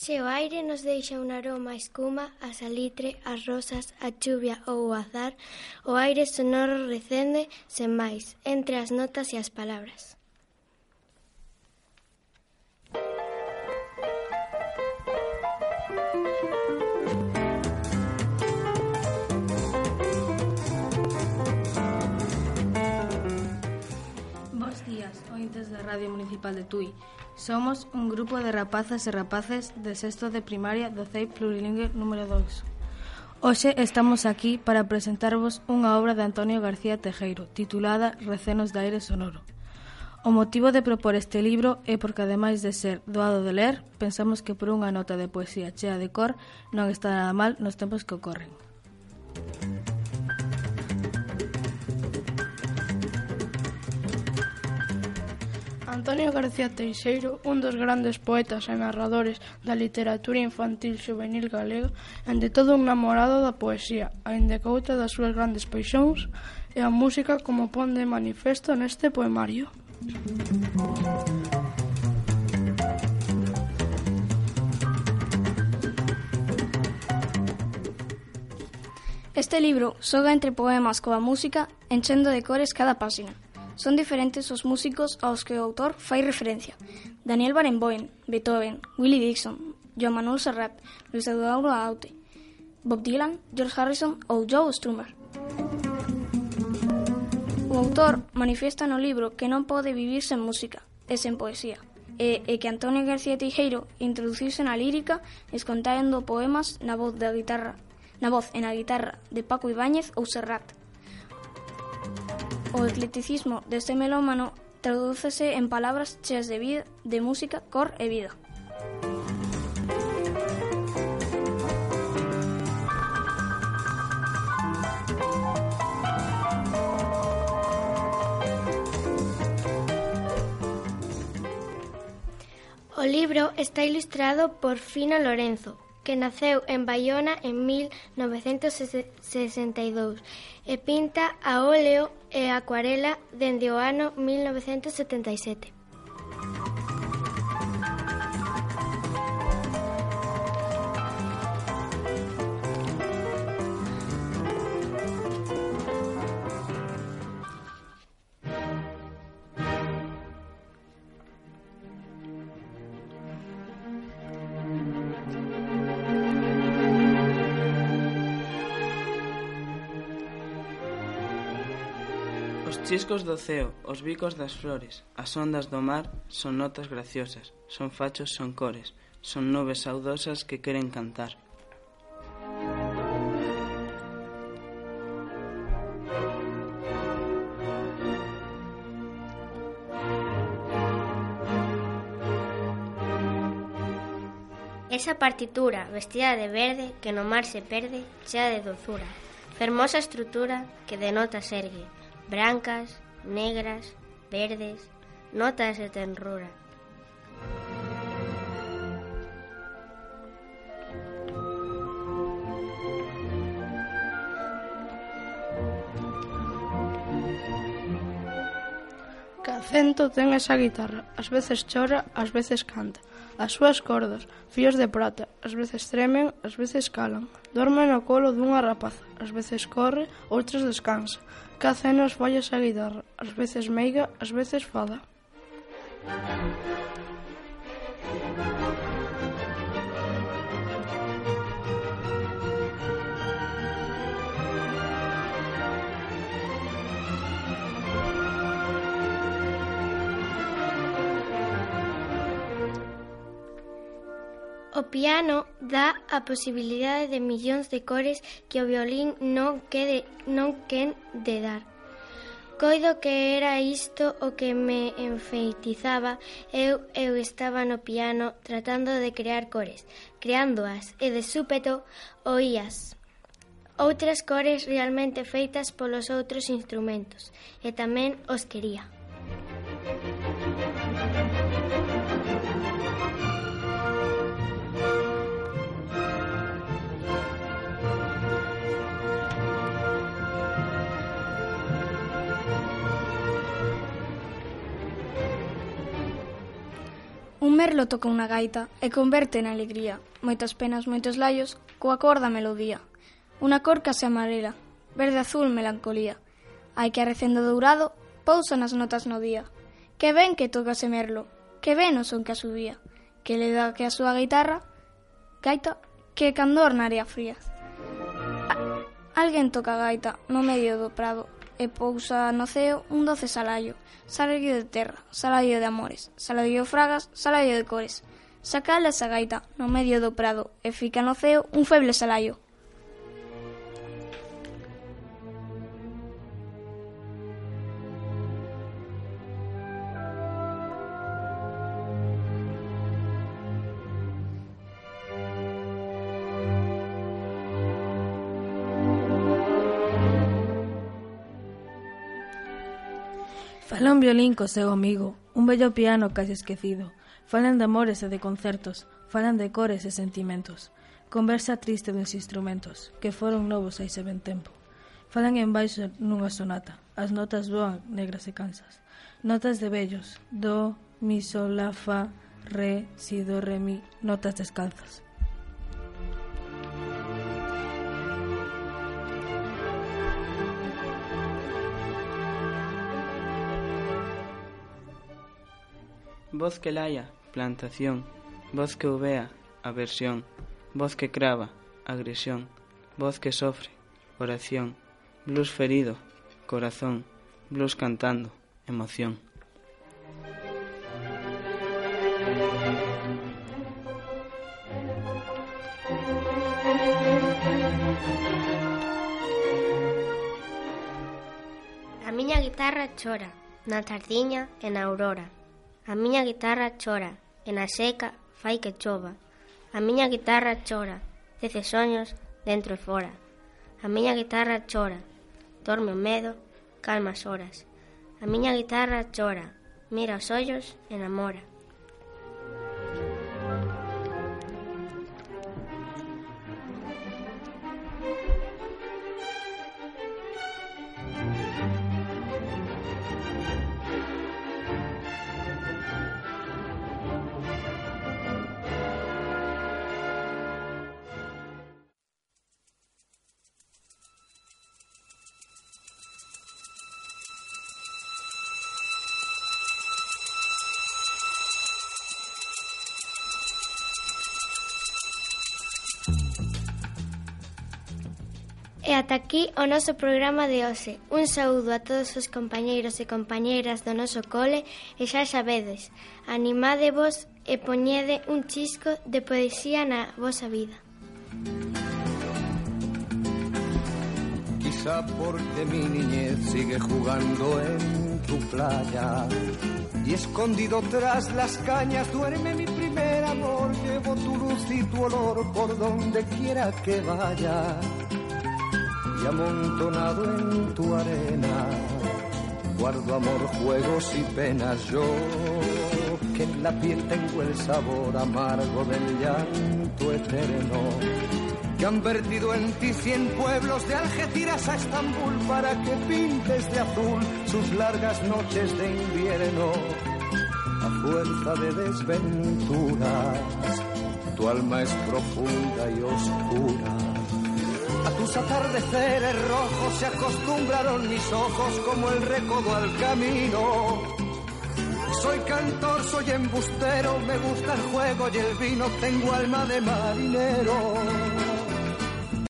Se o aire nos deixa un aroma a escuma, a salitre, as rosas, a chuvia ou o azar, o aire sonoro recende sen máis, entre as notas e as palabras. Bos días, ointes da Radio Municipal de Tui. Somos un grupo de rapazas e rapaces de sexto de primaria do CEI Plurilingüe número 2. Hoxe estamos aquí para presentarvos unha obra de Antonio García Tejeiro, titulada Recenos de aire sonoro. O motivo de propor este libro é porque, ademais de ser doado de ler, pensamos que por unha nota de poesía chea de cor non está nada mal nos tempos que ocorren. Antonio García Teixeiro, un dos grandes poetas e narradores da literatura infantil juvenil galega, ante todo un namorado da poesía, ainda que outra das súas grandes paixóns e a música como pon de manifesto neste poemario. Este libro xoga entre poemas coa música, enchendo de cores cada páxina. Son diferentes os músicos aos que o autor fai referencia. Daniel Barenboim, Beethoven, Willie Dixon, Joan Manuel Serrat, Luis Eduardo Aute, Bob Dylan, George Harrison ou Joe Strummer. O autor manifiesta no libro que non pode vivir sen música e sen poesía, e, e que Antonio García Teixeiro introduciuse na lírica escontando poemas na voz da guitarra na voz e na guitarra de Paco Ibáñez ou Serrat. O eclecticismo deste melómano tradúcese en palabras cheas de vida, de música, cor e vida. O libro está ilustrado por Fino Lorenzo, que naceu en Baiona en 1962 e pinta a óleo e acuarela dende o ano 1977. Os chiscos do ceo, os bicos das flores, as ondas do mar son notas graciosas, son fachos, son cores, son nubes saudosas que queren cantar. Esa partitura vestida de verde que no mar se perde, chea de dozura, fermosa estrutura que de notas ergue, brancas, negras, verdes, notas de tenrura. Acento ten esa guitarra, ás veces chora, ás veces canta. As súas cordas, fíos de prata, ás veces tremen, ás veces calan. Dorme no colo dunha rapaza, ás veces corre, outras descansa. Que acenos falla esa guitarra, ás veces meiga, ás veces fada. Música O piano dá a posibilidade de millóns de cores que o violín non quede non quen de dar. Coido que era isto o que me enfeitizaba. Eu eu estaba no piano tratando de crear cores, creándoas e de súpeto oías outras cores realmente feitas polos outros instrumentos e tamén os quería. merlo toca unha gaita e converte en alegría moitas penas, moitos laios, coa cor da melodía. Unha cor case amarela, verde azul melancolía, hai que arrecendo dourado, pousa nas notas no día. Que ben que tocase merlo, que ben o son que a subía, que le dá que a súa guitarra, gaita, que candor na área fría. Alguén toca gaita no medio do prado, e pousa no ceo un doce salaio, salaio de terra, salaio de amores, salaio de fragas, salaio de cores. Sacala esa gaita no medio do prado e fica no ceo un feble salaio. Fala un violín co seu amigo, un bello piano case esquecido. Falan de amores e de concertos, falan de cores e sentimentos. Conversa triste dos instrumentos, que foron novos hai se ben tempo. Falan en baixo nunha sonata, as notas voan negras e cansas. Notas de bellos, do, mi, sol, la, fa, re, si, do, re, mi, notas descalzas. Voz que laia, plantación. Voz que ovea, aversión. Voz que crava, agresión. Voz que sofre, oración. Blues ferido, corazón. Blues cantando, emoción. A miña guitarra chora, na tardiña e na aurora. A miña guitarra chora, e na seca fai que chova. A miña guitarra chora, tece soños dentro e fora. A miña guitarra chora, dorme o medo, calma as horas. A miña guitarra chora, mira os ollos, enamora. Ata aquí o noso programa de hoxe. Un saúdo a todos os compañeiros e compañeiras do noso cole e xa sabedes, animádevos e poñede un chisco de poesía na vosa vida. Quizá porque mi niñez sigue jugando en tu playa y escondido tras las cañas duerme mi primer amor. Llevo tu luz y tu olor por donde quiera que vaya y amontonado en tu arena. Guardo amor, juegos y penas yo que en la piel tengo el sabor amargo del llanto eterno que han vertido en ti cien pueblos de Algeciras a Estambul para que pintes de azul sus largas noches de invierno. A fuerza de desventuras tu alma es profunda y oscura a tus atardeceres rojos se acostumbraron mis ojos como el recodo al camino. Soy cantor, soy embustero, me gusta el juego y el vino, tengo alma de marinero.